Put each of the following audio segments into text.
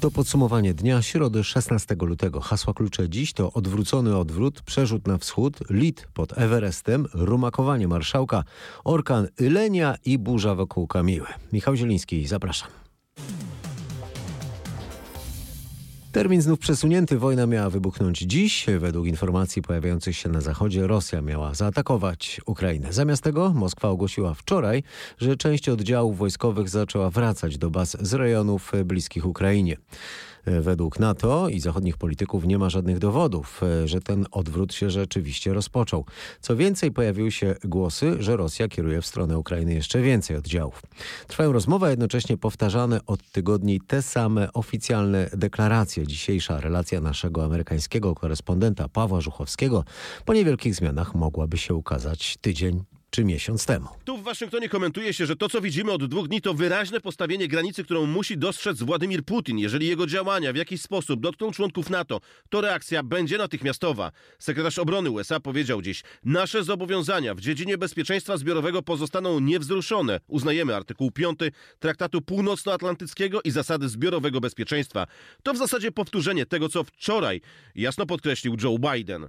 To podsumowanie dnia środy 16 lutego. Hasła klucze dziś to odwrócony odwrót, przerzut na wschód, lit pod Everestem, rumakowanie marszałka, orkan Ylenia i burza wokół Kamiły. Michał Zieliński, zapraszam. Termin znów przesunięty. Wojna miała wybuchnąć dziś. Według informacji pojawiających się na zachodzie Rosja miała zaatakować Ukrainę. Zamiast tego Moskwa ogłosiła wczoraj, że część oddziałów wojskowych zaczęła wracać do baz z rejonów bliskich Ukrainie. Według NATO i zachodnich polityków nie ma żadnych dowodów, że ten odwrót się rzeczywiście rozpoczął. Co więcej, pojawiły się głosy, że Rosja kieruje w stronę Ukrainy jeszcze więcej oddziałów. Trwają rozmowy, a jednocześnie powtarzane od tygodni te same oficjalne deklaracje. Dzisiejsza relacja naszego amerykańskiego korespondenta Pawła Żuchowskiego po niewielkich zmianach mogłaby się ukazać tydzień czy miesiąc temu. Tu w Waszyngtonie komentuje się, że to, co widzimy od dwóch dni, to wyraźne postawienie granicy, którą musi dostrzec Władimir Putin. Jeżeli jego działania w jakiś sposób dotkną członków NATO, to reakcja będzie natychmiastowa. Sekretarz obrony USA powiedział dziś, nasze zobowiązania w dziedzinie bezpieczeństwa zbiorowego pozostaną niewzruszone. Uznajemy artykuł 5 Traktatu Północnoatlantyckiego i zasady zbiorowego bezpieczeństwa. To w zasadzie powtórzenie tego, co wczoraj jasno podkreślił Joe Biden.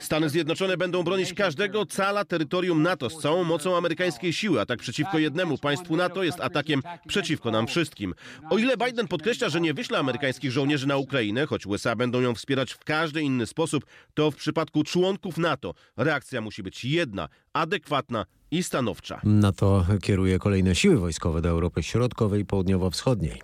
Stany Zjednoczone będą bronić każdego cala terytorium NATO z całą mocą amerykańskiej siły. Atak przeciwko jednemu państwu NATO jest atakiem przeciwko nam wszystkim. O ile Biden podkreśla, że nie wyśle amerykańskich żołnierzy na Ukrainę, choć USA będą ją wspierać w każdy inny sposób, to w przypadku członków NATO reakcja musi być jedna, adekwatna i stanowcza. NATO kieruje kolejne siły wojskowe do Europy Środkowej i Południowo-Wschodniej.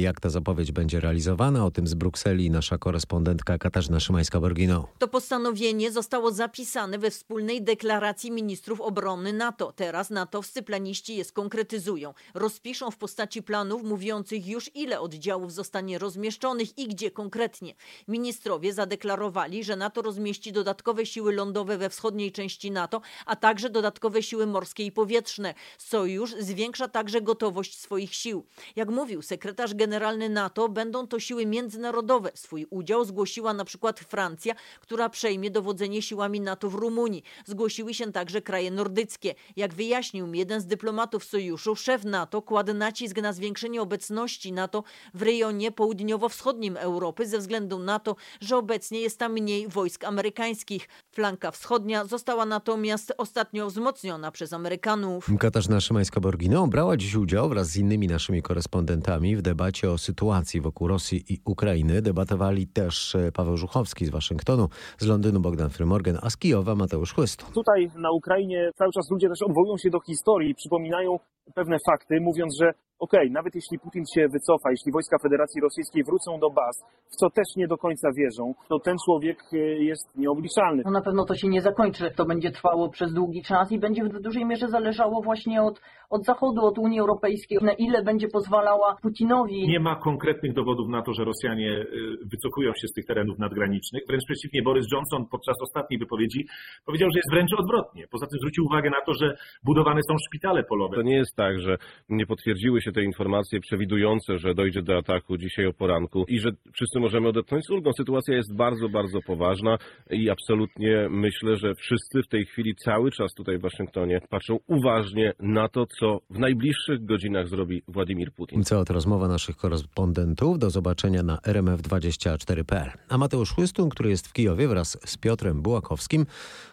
Jak ta zapowiedź będzie realizowana? O tym z Brukseli nasza korespondentka Katarzyna Szymańska-Borgino. To postanowienie zostało zapisane we wspólnej deklaracji ministrów obrony NATO. Teraz natowscy planiści je skonkretyzują. Rozpiszą w postaci planów mówiących już ile oddziałów zostanie rozmieszczonych i gdzie konkretnie. Ministrowie zadeklarowali, że NATO rozmieści dodatkowe siły lądowe we wschodniej części NATO, a także dodatkowe siły morskie i powietrzne. Sojusz zwiększa także gotowość swoich sił. Jak mówił sekretarz generalny NATO, będą to siły międzynarodowe. Swój udział zgłosiła na przykład Francja, która przejmie dowodzenie siłami NATO w Rumunii. Zgłosiły się także kraje nordyckie. Jak wyjaśnił mi jeden z dyplomatów sojuszu, szef NATO kładł nacisk na zwiększenie obecności NATO w rejonie południowo-wschodnim Europy ze względu na to, że obecnie jest tam mniej wojsk amerykańskich. Flanka wschodnia została natomiast ostatnio wzmocniona przez Amerykanów. Katarzyna Szymańska-Borgino brała dziś udział wraz z innymi naszymi korespondentami w debacie o sytuacji wokół Rosji i Ukrainy. Debatowali też e, Paweł Żuchowski z Waszyngtonu, z Londynu Bogdan Frymorgan, a z Kijowa Mateusz Chłystu. Tutaj na Ukrainie cały czas ludzie też odwołują się do historii, przypominają pewne fakty, mówiąc, że okej, okay, nawet jeśli Putin się wycofa, jeśli wojska Federacji Rosyjskiej wrócą do baz, w co też nie do końca wierzą, to ten człowiek e, jest nieobliczalny. No na pewno to się nie zakończy. To będzie trwało przez długi czas i będzie w dużej mierze zależało właśnie od, od Zachodu, od Unii Europejskiej, na ile będzie pozwalała Putinowi. Nie ma konkretnych dowodów na to, że Rosjanie e, wycofują się z tych terenów nadgranicznych. Wręcz przeciwnie, Boris Johnson podczas ostatniej wypowiedzi powiedział, że jest wręcz odwrotnie. Poza tym zwrócił uwagę na to, że budowane są szpitale polowe. To nie jest tak, że nie potwierdziły się te informacje przewidujące, że dojdzie do ataku dzisiaj o poranku i że wszyscy możemy odetchnąć z ulgą. Sytuacja jest bardzo, bardzo poważna i absolutnie myślę, że wszyscy w tej chwili cały czas tutaj w Waszyngtonie patrzą uważnie na to, co w najbliższych godzinach zrobi Władimir Putin. Co to rozmowa naszych korespondentów. Do zobaczenia na rmf24.pl. A Mateusz Chłystun, który jest w Kijowie wraz z Piotrem Bułakowskim,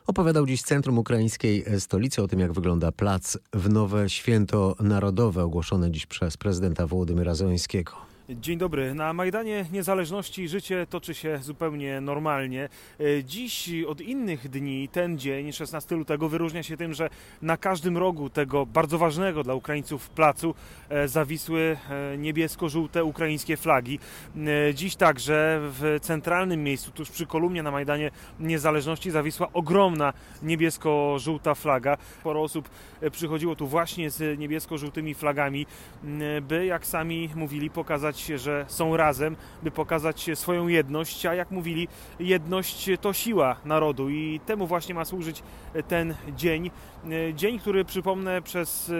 opowiadał dziś centrum ukraińskiej stolicy o tym, jak wygląda plac w nowe święto narodowe ogłoszone dziś przez prezydenta Wołodymyra Zełenskiego. Dzień dobry. Na Majdanie Niezależności życie toczy się zupełnie normalnie. E, dziś od innych dni ten dzień, 16 lutego, wyróżnia się tym, że na każdym rogu tego bardzo ważnego dla Ukraińców placu e, zawisły e, niebiesko-żółte ukraińskie flagi. Dziś także w centralnym miejscu, tuż przy kolumnie na Majdanie Niezależności, zawisła ogromna niebiesko-żółta flaga. Sporo osób przychodziło tu właśnie z niebiesko-żółtymi flagami, by, jak sami mówili, pokazać pokazać, że są razem, by pokazać swoją jedność, a jak mówili, jedność to siła narodu i temu właśnie ma służyć ten dzień. Dzień, który przypomnę przez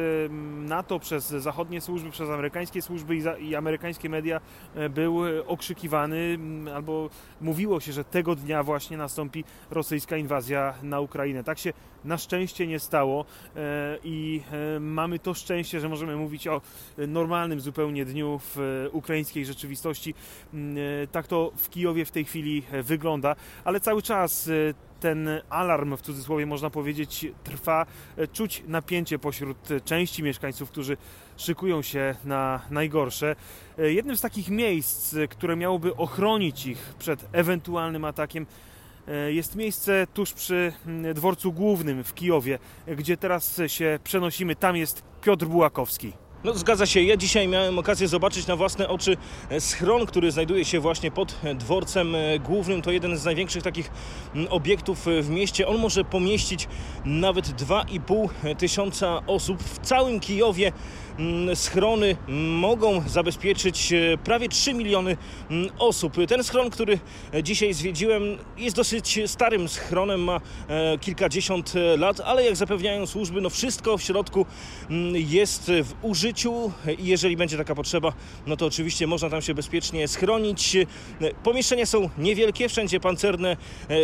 NATO, przez zachodnie służby, przez amerykańskie służby i, za, i amerykańskie media był okrzykiwany, albo mówiło się, że tego dnia właśnie nastąpi rosyjska inwazja na Ukrainę. Tak się na szczęście nie stało i mamy to szczęście, że możemy mówić o normalnym zupełnie dniu w ukraińskiej rzeczywistości. Mm, tak to w Kijowie w tej chwili wygląda, ale cały czas ten alarm, w cudzysłowie można powiedzieć, trwa. Czuć napięcie pośród części mieszkańców, którzy szykują się na najgorsze. Jednym z takich miejsc, które miałoby ochronić ich przed ewentualnym atakiem, jest miejsce tuż przy dworcu głównym w Kijowie, gdzie teraz się przenosimy. Tam jest Piotr Bułakowski. No zgadza się, ja dzisiaj miałem okazję zobaczyć na własne oczy schron, który znajduje się właśnie pod dworcem głównym. To jeden z największych takich mm, obiektów w mieście. On może pomieścić nawet 2,5 tysiąca osób w całym Kijowie. Mm, schrony mogą zabezpieczyć e, prawie 3 miliony mm, osób. Ten schron, który dzisiaj zwiedziłem, jest dosyć starym schronem, ma e, kilkadziesiąt e, lat, ale jak zapewniają służby, no wszystko w środku mm, jest w użyciu i jeżeli będzie taka potrzeba, no to oczywiście można tam się bezpiecznie schronić. Pomieszczenia są niewielkie, wszędzie pancerne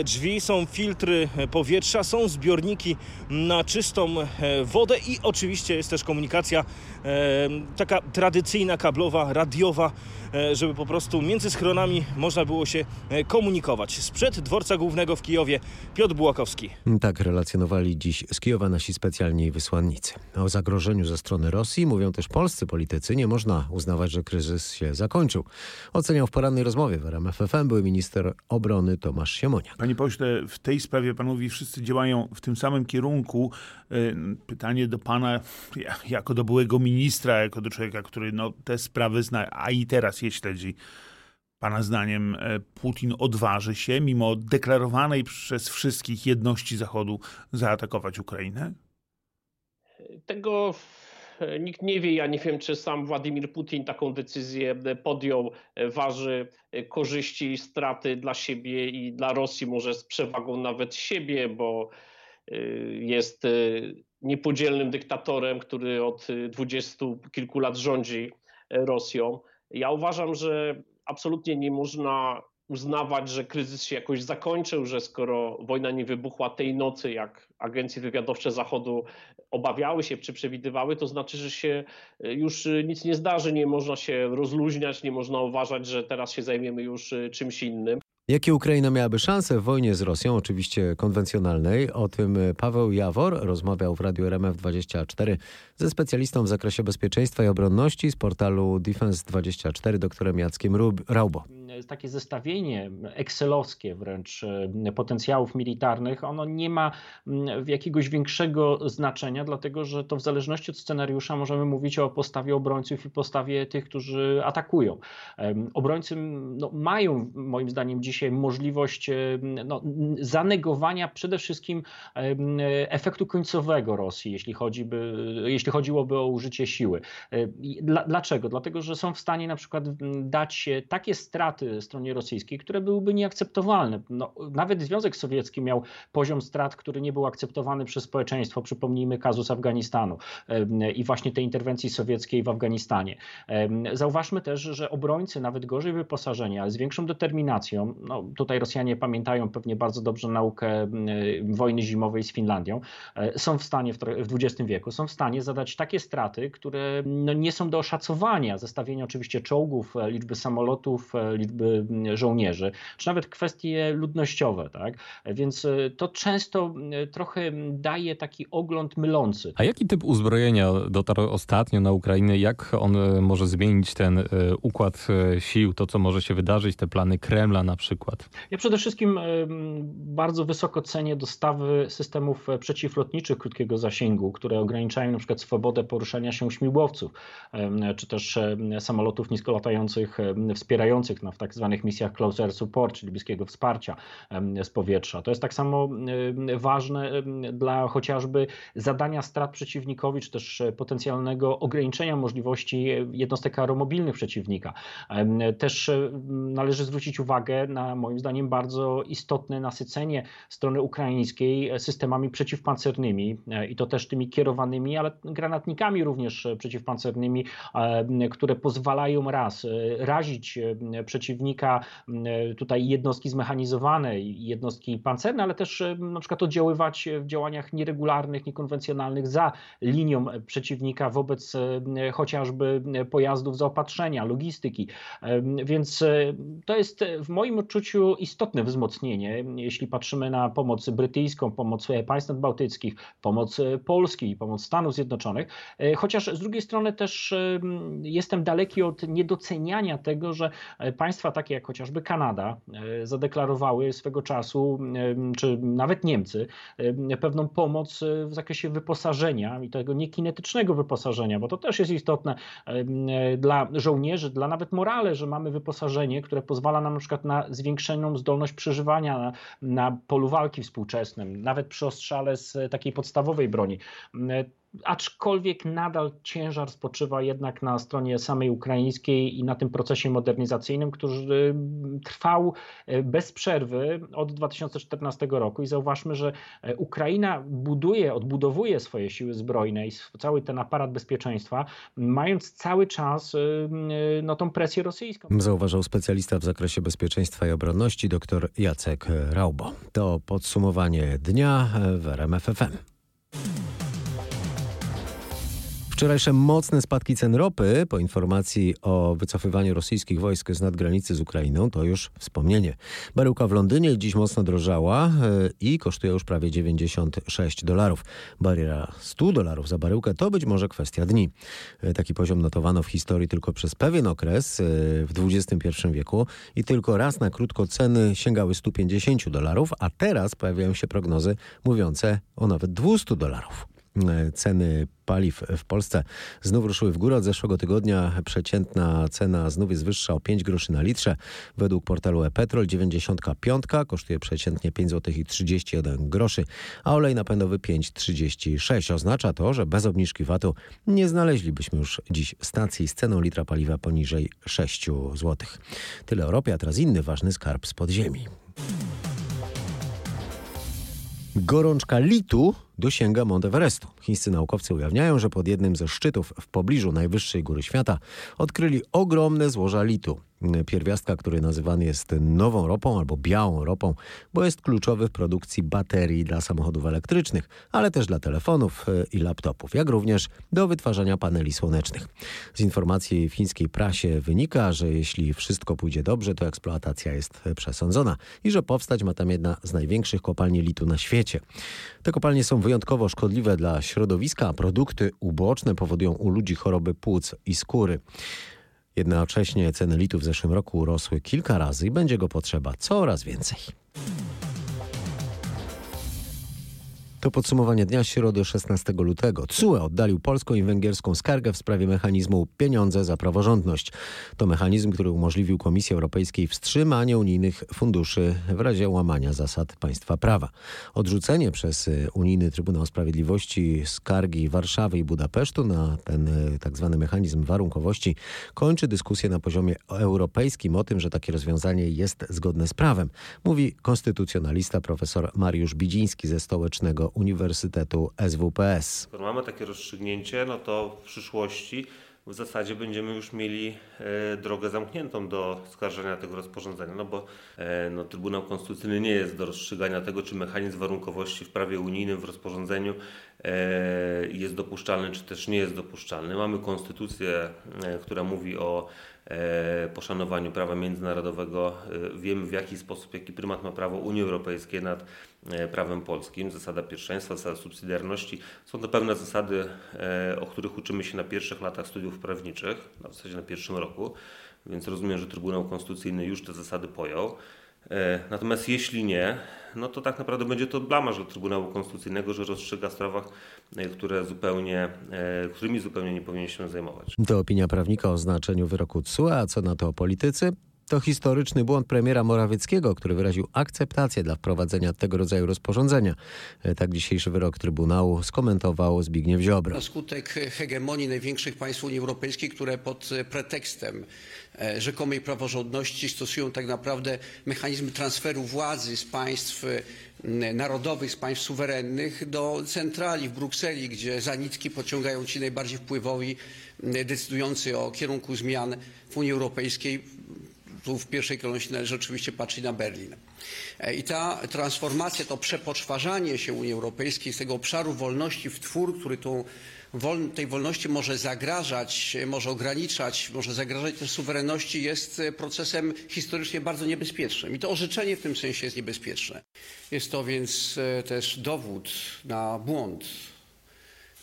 drzwi, są filtry powietrza, są zbiorniki na czystą wodę i oczywiście jest też komunikacja taka tradycyjna, kablowa, radiowa, e, żeby po prostu między schronami można było się e, komunikować. Sprzed dworca głównego w Kijowie Piotr Bułakowski. Tak relacjonowali dziś z Kijowa nasi specjalni wysłannicy. O zagrożeniu ze strony Rosji mówią też polscy politycy. Nie można uznawać, że kryzys się zakończył. Oceniał w porannej rozmowie w RMF FM były minister obrony Tomasz Siemoniak. Panie pośle, w tej sprawie pan mówi, wszyscy działają w tym samym kierunku. E, pytanie do pana, jako do byłego ministra, ministra, jako do człowieka, który no, te sprawy zna, a i teraz je śledzi. Pana zdaniem e, Putin odważy się, mimo deklarowanej przez wszystkich jedności Zachodu, zaatakować Ukrainę? Tego e, nikt nie wie. Ja nie wiem, czy sam Władimir Putin taką decyzję podjął. E, waży korzyści i straty dla siebie i dla Rosji, może z przewagą nawet siebie, bo jest niepodzielnym dyktatorem, który od dwudziestu kilku lat rządzi e, Rosją. Ja uważam, że absolutnie nie można uznawać, że kryzys się jakoś zakończył, że skoro wojna nie wybuchła tej nocy, jak agencje wywiadowcze Zachodu obawiały się czy przewidywały, to znaczy, że się e, już nic nie zdarzy, nie można się rozluźniać, nie można uważać, że teraz się zajmiemy już czymś innym. Jakie Ukraina miałaby szansę w wojnie z Rosją, oczywiście konwencjonalnej? O tym Paweł Jawor rozmawiał w Radiu RMF24 ze specjalistą w zakresie bezpieczeństwa i obronności z portalu Defense24 doktorem Jackiem Raubo takie zestawienie excelowskie wręcz e, potencjałów militarnych, ono nie ma jakiegoś większego znaczenia, dlatego że to w zależności od scenariusza możemy mówić o postawie obrońców i postawie tych, którzy atakują. Obrońcy no, mają moim zdaniem dzisiaj możliwość no, zanegowania przede wszystkim efektu końcowego Rosji, jeśli, chodzi by, jeśli chodziłoby o użycie siły. E, dlaczego? Dlatego, że są w stanie na przykład dać takie straty stronie rosyjskiej, które byłyby nieakceptowalne. No, nawet Związek Sowiecki miał poziom strat, który nie był akceptowany przez społeczeństwo. Przypomnijmy kazus Afganistanu i właśnie tej interwencji sowieckiej w Afganistanie. Zauważmy też, że obrońcy, nawet gorzej wyposażeni, ale z większą determinacją, no, tutaj Rosjanie pamiętają pewnie bardzo dobrze naukę wojny zimowej z Finlandią, e, są w stanie w XX wieku, są w stanie zadać takie straty, które no, nie są do oszacowania. Zestawienie oczywiście czołgów, e, liczby samolotów, e, liczby liczby żołnierzy, czy nawet kwestie ludnościowe, tak? Więc to często trochę daje taki ogląd mylący. A jaki typ uzbrojenia dotarł ostatnio na Ukrainę? Jak on może zmienić ten układ sił, to co może się wydarzyć, te plany Kremla na przykład? Ja przede wszystkim bardzo wysoko cenię dostawy systemów przeciwlotniczych krótkiego zasięgu, które ograniczają na przykład swobodę poruszania się śmigłowców, czy też samolotów niskolatających wspierających na tak tak zwanych misjach closer support, czyli bliskiego wsparcia z powietrza. To jest tak samo ważne dla chociażby zadania strat przeciwnikowi, czy też e, potencjalnego ograniczenia możliwości jednostek aeromobilnych przeciwnika. Też e, należy zwrócić uwagę na moim zdaniem bardzo istotne nasycenie strony ukraińskiej systemami przeciwpancernymi i to też tymi kierowanymi, ale granatnikami również przeciwpancernymi, które pozwalają raz razić przeciwnika, tutaj jednostki zmechanizowane jednostki pancerne, ale też na przykład oddziaływać w działaniach nieregularnych, niekonwencjonalnych za linią przeciwnika wobec chociażby pojazdów zaopatrzenia, logistyki. Więc to jest w moim odczuciu istotne wzmocnienie, jeśli patrzymy na pomoc brytyjską, pomoc państw nadbałtyckich, pomoc Polski, pomoc Stanów Zjednoczonych. Chociaż z drugiej strony też jestem daleki od niedoceniania tego, że państwa takie jak chociażby Kanada zadeklarowały swego czasu, czy nawet Niemcy, pewną pomoc w zakresie wyposażenia i tego niekinetycznego wyposażenia, bo to też jest istotne dla żołnierzy, dla nawet morale, że mamy wyposażenie, które pozwala nam na przykład na zwiększoną zdolność przeżywania na, na polu walki współczesnym, nawet przy ostrzale z takiej podstawowej broni aczkolwiek nadal ciężar spoczywa jednak na stronie samej ukraińskiej i na tym procesie modernizacyjnym, który trwał e, bez przerwy od 2014 roku. I zauważmy, że e, Ukraina buduje, odbudowuje swoje siły zbrojne i cały ten aparat bezpieczeństwa, mając cały czas e, no, tą presję rosyjską. Zauważał specjalista w zakresie bezpieczeństwa i obronności dr Jacek Raubo. To podsumowanie dnia w RMF Wczorajsze mocne spadki cen ropy po informacji o wycofywaniu rosyjskich wojsk z nadgranicy z Ukrainą to już wspomnienie. Baryłka w Londynie dziś mocno drożała e, i kosztuje już prawie 96 dolarów. Bariera 100 dolarów za baryłkę to być może kwestia dni. E, taki poziom notowano w historii tylko przez pewien okres e, w XXI wieku i tylko raz na krótko ceny sięgały 150 dolarów, a teraz pojawiają się prognozy mówiące o nawet 200 dolarów. E, ceny paliw w Polsce znów ruszyły w górę. Od zeszłego tygodnia przeciętna cena znów jest wyższa o 5 groszy na litrze. Według portalu e-Petrol 95 kosztuje przeciętnie 5 zł i 31 groszy, a olej napędowy 5,36. Oznacza to, że bez obniżki VAT-u nie znaleźlibyśmy już dziś stacji z ceną litra paliwa poniżej 6 zł. Tyle Europie, a teraz inny ważny skarb z podziemi. Gorączka litu dosięga Mount Everestu. Chińscy naukowcy ujawniają, że pod jednym ze szczytów w pobliżu najwyższej góry świata odkryli ogromne złoża litu. Pierwiastka, który nazywany jest nową ropą albo białą ropą, bo jest kluczowy w produkcji baterii dla samochodów elektrycznych, ale też dla telefonów e, i laptopów, jak również do wytwarzania paneli słonecznych. Z informacji w chińskiej prasie wynika, że jeśli wszystko pójdzie dobrze, to eksploatacja jest przesądzona i że powstać ma tam jedna z największych kopalni litu na świecie. Te kopalnie są wyjątkowo szkodliwe dla środowiska, a produkty uboczne powodują u ludzi choroby płuc i skóry. Jednocześnie ceny litu w zeszłym roku rosły kilka razy i będzie go potrzeba coraz więcej. To podsumowanie dnia środy 16 lutego. CUE oddalił polską i węgierską skargę w sprawie mechanizmu pieniądze za praworządność. To mechanizm, który umożliwił Komisji Europejskiej wstrzymanie unijnych funduszy w razie łamania zasad państwa prawa. Odrzucenie przez Unijny Trybunał Sprawiedliwości skargi Warszawy i Budapesztu na ten tak zwany mechanizm warunkowości kończy dyskusję na poziomie europejskim o tym, że takie rozwiązanie jest zgodne z prawem. Mówi konstytucjonalista profesor Mariusz Bidziński ze Stołecznego Uniwersytetu SWPS. Skoro mamy takie rozstrzygnięcie, no to w przyszłości w zasadzie będziemy już mieli e, drogę zamkniętą do skarżenia tego rozporządzenia, no bo e, no, Trybunał Konstytucyjny nie jest do rozstrzygania tego, czy mechanizm warunkowości w prawie unijnym, w rozporządzeniu e, jest dopuszczalny, czy też nie jest dopuszczalny. Mamy konstytucję, która mówi o poszanowaniu prawa międzynarodowego. Wiemy w jaki sposób, jaki prymat ma prawo Unii Europejskiej nad prawem polskim, zasada pierwszeństwa, zasada subsydiarności. Są to pewne zasady, e, o których uczymy się na pierwszych latach studiów prawniczych, w zasadzie na pierwszym roku, więc rozumiem, że Trybunał Konstytucyjny już te zasady pojął. E, natomiast jeśli nie, no to tak naprawdę będzie to blamaż dla Trybunału Konstytucyjnego, że rozstrzyga w sprawach, które zupełnie, którymi zupełnie nie powinien się zajmować. To opinia prawnika o znaczeniu wyroku TSUE, a co na to politycy? To historyczny błąd premiera Morawieckiego, który wyraził akceptację dla wprowadzenia tego rodzaju rozporządzenia. E, tak dzisiejszy wyrok Trybunału skomentował Zbigniew Ziobro. Na skutek hegemonii największych państw Unii Europejskiej, które pod pretekstem e, rzekomej praworządności stosują tak naprawdę mechanizmy transferu władzy z państw narodowych, z państw suwerennych do centrali w Brukseli, gdzie za nitki pociągają ci najbardziej wpływowi, decydujący o kierunku zmian w Unii Europejskiej Tu w pierwszej kolejności należy oczywiście patrzeć na Berlin. I ta transformacja, to przepoczwarzanie się Unii Europejskiej z tego obszaru wolności w twór, który tą wol, tej wolności może zagrażać, może ograniczać, może zagrażać też suwerenności, jest procesem historycznie bardzo niebezpiecznym. I to orzeczenie w tym sensie jest niebezpieczne. Jest to więc też dowód na błąd,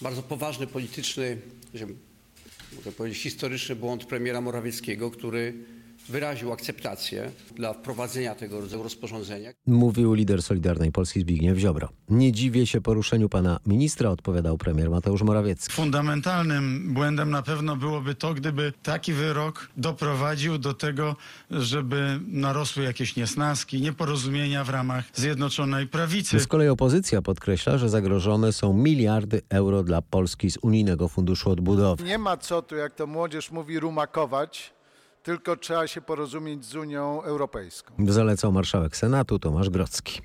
bardzo poważny polityczny, mogę powiedzieć historyczny błąd premiera Morawieckiego, który wyraził akceptację dla wprowadzenia tego rodzaju rozporządzenia. Mówił lider Solidarnej Polski Zbigniew Ziobro. Nie dziwię się poruszeniu pana ministra, odpowiadał premier Mateusz Morawiecki. Fundamentalnym błędem na pewno byłoby to, gdyby taki wyrok doprowadził do tego, żeby narosły jakieś niesnaski, nieporozumienia w ramach Zjednoczonej Prawicy. Z kolei opozycja podkreśla, że zagrożone są miliardy euro dla Polski z Unijnego Funduszu Odbudowy. Nie ma co tu, jak to młodzież mówi, rumakować tylko trzeba się porozumieć z Unią Europejską. Zalecał marszałek Senatu Tomasz Grocki.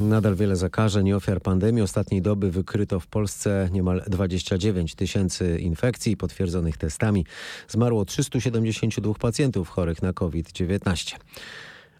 Nadal wiele zakażeń i ofiar pandemii. Ostatniej doby wykryto w Polsce niemal 29 tysięcy infekcji potwierdzonych testami. Zmarło 372 pacjentów chorych na COVID-19.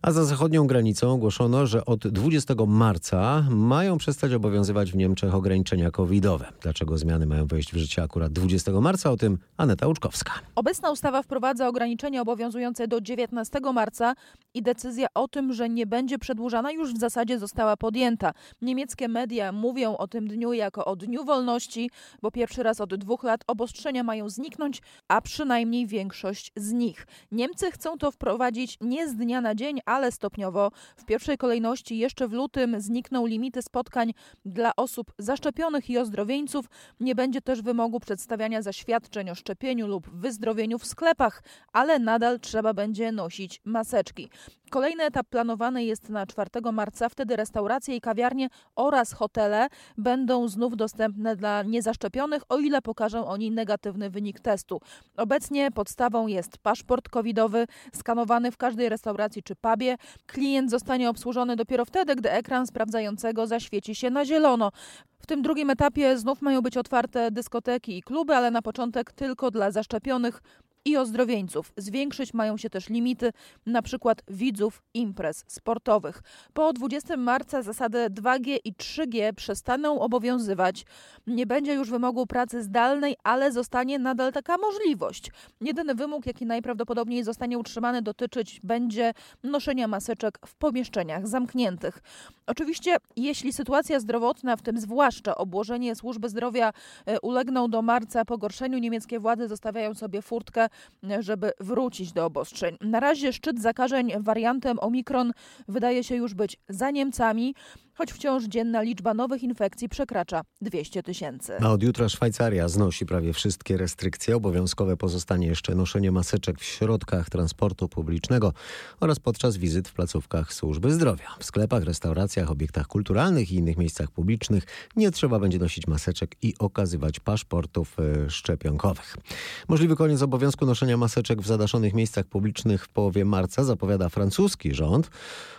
A za zachodnią granicą ogłoszono, że od 20 marca mają przestać obowiązywać w Niemczech ograniczenia covidowe. Dlaczego zmiany mają wejść w życie akurat 20 marca? O tym Aneta Łuczkowska. Obecna ustawa wprowadza ograniczenia obowiązujące do 19 marca i decyzja o tym, że nie będzie przedłużana już w zasadzie została podjęta. Niemieckie media mówią o tym dniu jako o dniu wolności, bo pierwszy raz od dwóch lat obostrzenia mają zniknąć, a przynajmniej większość z nich. Niemcy chcą to wprowadzić nie z dnia na dzień, ale stopniowo. W pierwszej kolejności jeszcze w lutym znikną limity spotkań dla osób zaszczepionych i ozdrowieńców. Nie będzie też wymogu przedstawiania zaświadczeń o szczepieniu lub wyzdrowieniu w sklepach, ale nadal trzeba będzie nosić maseczki. Kolejny etap planowany jest na 4 marca. Wtedy restauracje i kawiarnie oraz hotele będą znów dostępne dla niezaszczepionych, o ile pokażą oni negatywny wynik testu. Obecnie podstawą jest paszport covidowy skanowany w każdej restauracji czy pubie. Klient zostanie obsłużony dopiero wtedy, gdy ekran sprawdzającego zaświeci się na zielono. W tym drugim etapie znów mają być otwarte dyskoteki i kluby, ale na początek tylko dla zaszczepionych i ozdrowieńców. Zwiększyć mają się też limity na przykład widzów imprez sportowych. Po 20 marca zasady 2G i 3G przestaną obowiązywać. Nie będzie już wymogu pracy zdalnej, ale zostanie nadal taka możliwość. Jedyny wymóg, jaki najprawdopodobniej zostanie utrzymany, dotyczyć będzie noszenia maseczek w pomieszczeniach zamkniętych. Oczywiście, jeśli sytuacja zdrowotna, w tym zwłaszcza obłożenie służby zdrowia, ulegną do marca pogorszeniu, niemieckie władze zostawiają sobie furtkę żeby wrócić do obostrzeń. Na razie szczyt zakażeń wariantem Omikron wydaje się już być za Niemcami, choć wciąż dzienna liczba nowych infekcji przekracza 200 tysięcy. A od jutra Szwajcaria znosi prawie wszystkie restrykcje. Obowiązkowe pozostanie jeszcze noszenie maseczek w środkach transportu publicznego oraz podczas wizyt w placówkach służby zdrowia. W sklepach, restauracjach, obiektach kulturalnych i innych miejscach publicznych nie trzeba będzie nosić maseczek i okazywać paszportów szczepionkowych. Możliwy koniec obowiązku noszenia maseczek w zadaszonych miejscach publicznych w połowie marca zapowiada francuski rząd.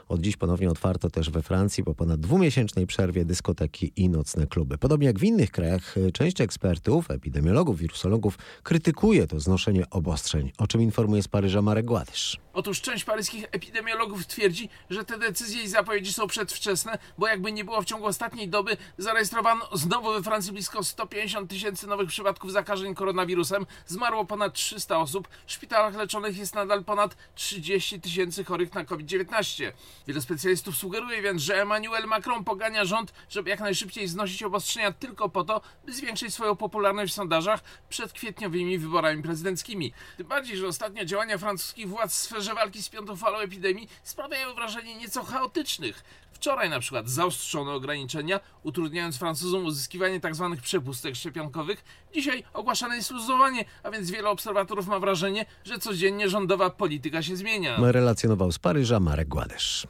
Od dziś ponownie otwarto też we Francji po ponad dwumiesięcznej przerwie dyskoteki i nocne kluby. Podobnie jak w innych krajach, część ekspertów, epidemiologów, wirusologów krytykuje to znoszenie obostrzeń, o czym informuje z Paryża Marek Gładysz. Otóż część paryskich epidemiologów twierdzi, że te decyzje i zapowiedzi są przedwczesne, bo jakby nie było w ciągu ostatniej doby zarejestrowano znowu we Francji blisko 150 tysięcy nowych przypadków zakażeń koronawirusem, zmarło ponad 300 osób, w szpitalach leczonych jest nadal ponad 30 tysięcy chorych na COVID-19. Wiele specjalistów sugeruje więc, że Emmanuel Macron pogania rząd, żeby jak najszybciej znosić obostrzenia tylko po to, by zwiększyć swoją popularność w sondażach przed kwietniowymi wyborami prezydenckimi. Tym bardziej, że ostatnie działania francuskich władz w sferze walki z piątą falą epidemii sprawiają wrażenie nieco chaotycznych. Wczoraj na przykład zaostrzono ograniczenia, utrudniając Francuzom uzyskiwanie tzw. przepustek szczepionkowych. Dzisiaj ogłaszane jest luzowanie, a więc wiele obserwatorów ma wrażenie, że codziennie rządowa polityka się zmienia. Relacjonował z Paryża Marek Gładysz.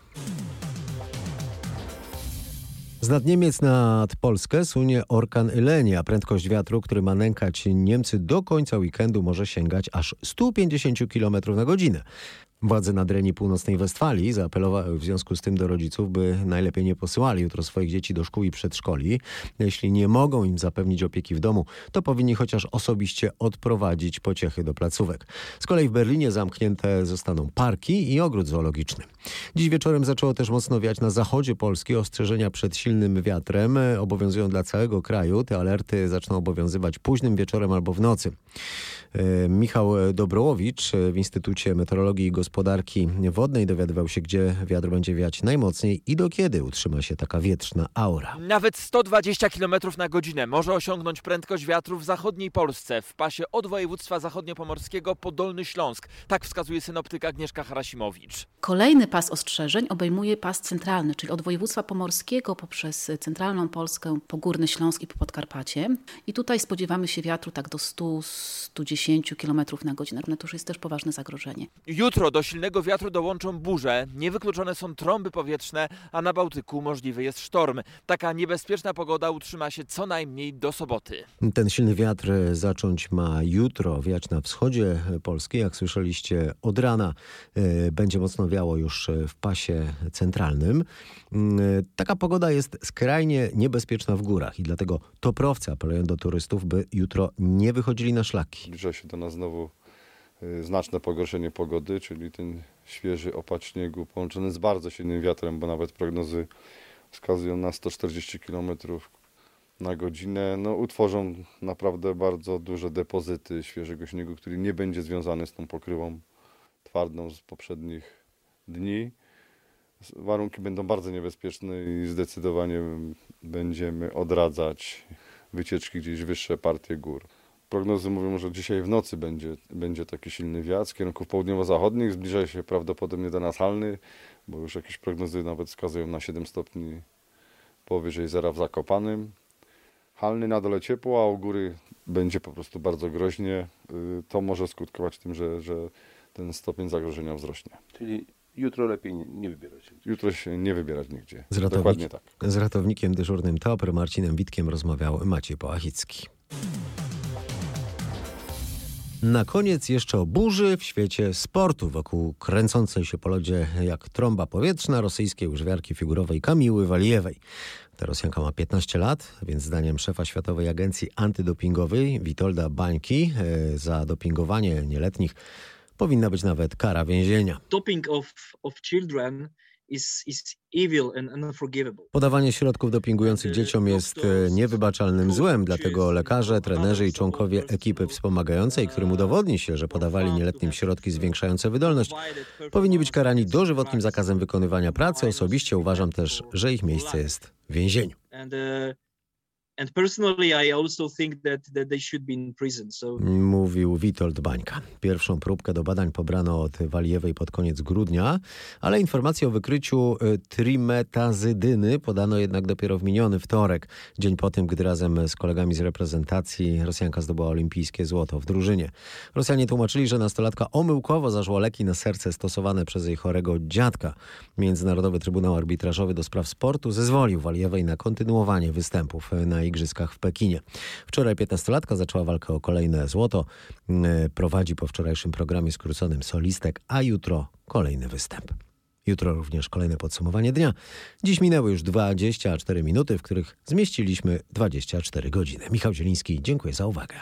Z nad Niemiec nad Polskę sunie orkan Elenia. Prędkość wiatru, który ma nękać Niemcy do końca weekendu może sięgać aż 150 km na godzinę. Władze Nadrenii Północnej Westfalii zaapelowały w związku z tym do rodziców, by najlepiej nie posyłali jutro swoich dzieci do szkół i przedszkoli. Jeśli nie mogą im zapewnić opieki w domu, to powinni chociaż osobiście odprowadzić pociechy do placówek. Z kolei w Berlinie zamknięte zostaną parki i ogród zoologiczny. Dziś wieczorem zaczęło też mocno wiać na zachodzie Polski. Ostrzeżenia przed silnym wiatrem obowiązują dla całego kraju. Te alerty zaczną obowiązywać późnym wieczorem albo w nocy. E, Michał Dobrołowicz w Instytucie Meteorologii i Gospodarki Wodnej dowiadywał się, gdzie wiatr będzie wiać najmocniej i do kiedy utrzyma się taka wietrzna aura. Nawet 120 km na godzinę może osiągnąć prędkość wiatru w zachodniej Polsce, w pasie od województwa zachodniopomorskiego po Dolny Śląsk. Tak wskazuje synoptyk Agnieszka Harasimowicz. Kolejny pas ostrzeżeń obejmuje pas centralny, czyli od województwa pomorskiego poprzez centralną Polskę, po Górny Śląsk i po Podkarpacie. I tutaj spodziewamy się wiatru tak do 100-110 km na godzinę. No to już jest też poważne zagrożenie. Jutro do silnego wiatru dołączą burze, niewykluczone są trąby powietrzne, a na Bałtyku możliwy jest sztorm. Taka niebezpieczna pogoda utrzyma się co najmniej do soboty. Ten silny wiatr zacząć ma jutro wiać na wschodzie Polski. Jak słyszeliście od rana e, będzie mocno wiało już w pasie centralnym. Mm, Taka pogoda jest skrajnie niebezpieczna w górach i dlatego toprowcy apelują do turystów, by jutro nie wychodzili na szlaki. Zbliża się do nas znowu znaczne pogorszenie pogody, czyli ten świeży opad śniegu połączony z bardzo silnym wiatrem, bo nawet prognozy wskazują na 140 km na godzinę. No, utworzą naprawdę bardzo duże depozyty świeżego śniegu, który nie będzie związany z tą pokrywą twardą z poprzednich dni. Warunki będą bardzo niebezpieczne i zdecydowanie będziemy odradzać wycieczki gdzieś wyższe partie gór. Prognozy mówią, że dzisiaj w nocy będzie, będzie taki silny wiatr z kierunków południowo-zachodnich. Zbliża się prawdopodobnie do nas halny, bo już jakieś prognozy nawet wskazują na 7 stopni powyżej zera w Zakopanym. Halny na dole ciepło, a u góry będzie po prostu bardzo groźnie. Y, To może skutkować tym, że, że ten stopień zagrożenia wzrośnie. Czyli jutro lepiej nie, wybierać się. Jutro się nie wybierać nigdzie. Z, ratownik- Dokładnie tak. z ratownikiem dyżurnym TOPR Marcinem Witkiem rozmawiał Maciej Połachicki. Na koniec jeszcze o burzy w świecie sportu wokół kręcącej się po lodzie jak trąba powietrzna rosyjskiej łyżwiarki figurowej Kamiły Walijewej. Ta Rosjanka ma 15 lat, więc zdaniem szefa Światowej Agencji Antydopingowej Witolda Bańki e, za dopingowanie nieletnich powinna być nawet kara więzienia. doping of, of children Podawanie środków dopingujących dzieciom jest e, niewybaczalnym złem, dlatego lekarze, trenerzy i członkowie ekipy wspomagającej, którym udowodni się, że podawali nieletnim środki zwiększające wydolność, powinni być karani dożywotnim zakazem wykonywania pracy. Osobiście uważam też, że ich miejsce jest w więzieniu. And, uh, and personally, I also think that, that they should be in prison. So Mówił Witold Bańka. Pierwszą próbkę do badań pobrano od Walijewej pod koniec grudnia, ale informacje o wykryciu y, trimetazydyny podano jednak dopiero w miniony wtorek, dzień po tym, gdy razem z kolegami z reprezentacji Rosjanka zdobyła olimpijskie złoto w drużynie. Rosjanie tłumaczyli, że nastolatka omyłkowo zażła leki na serce stosowane przez jej chorego dziadka. Międzynarodowy Trybunał Arbitrażowy do Spraw Sportu zezwolił Walijewej na kontynuowanie występów na Igrzyskach w Pekinie. Wczoraj 15-latka zaczęła walkę o kolejne złoto. Mm, Prowadzi po wczorajszym programie skróconym solistek, a jutro kolejny występ. Jutro również kolejne podsumowanie dnia. Dziś minęły już 24 minuty, w których zmieściliśmy 24 godziny. Michał Zieliński, dziękuję za uwagę.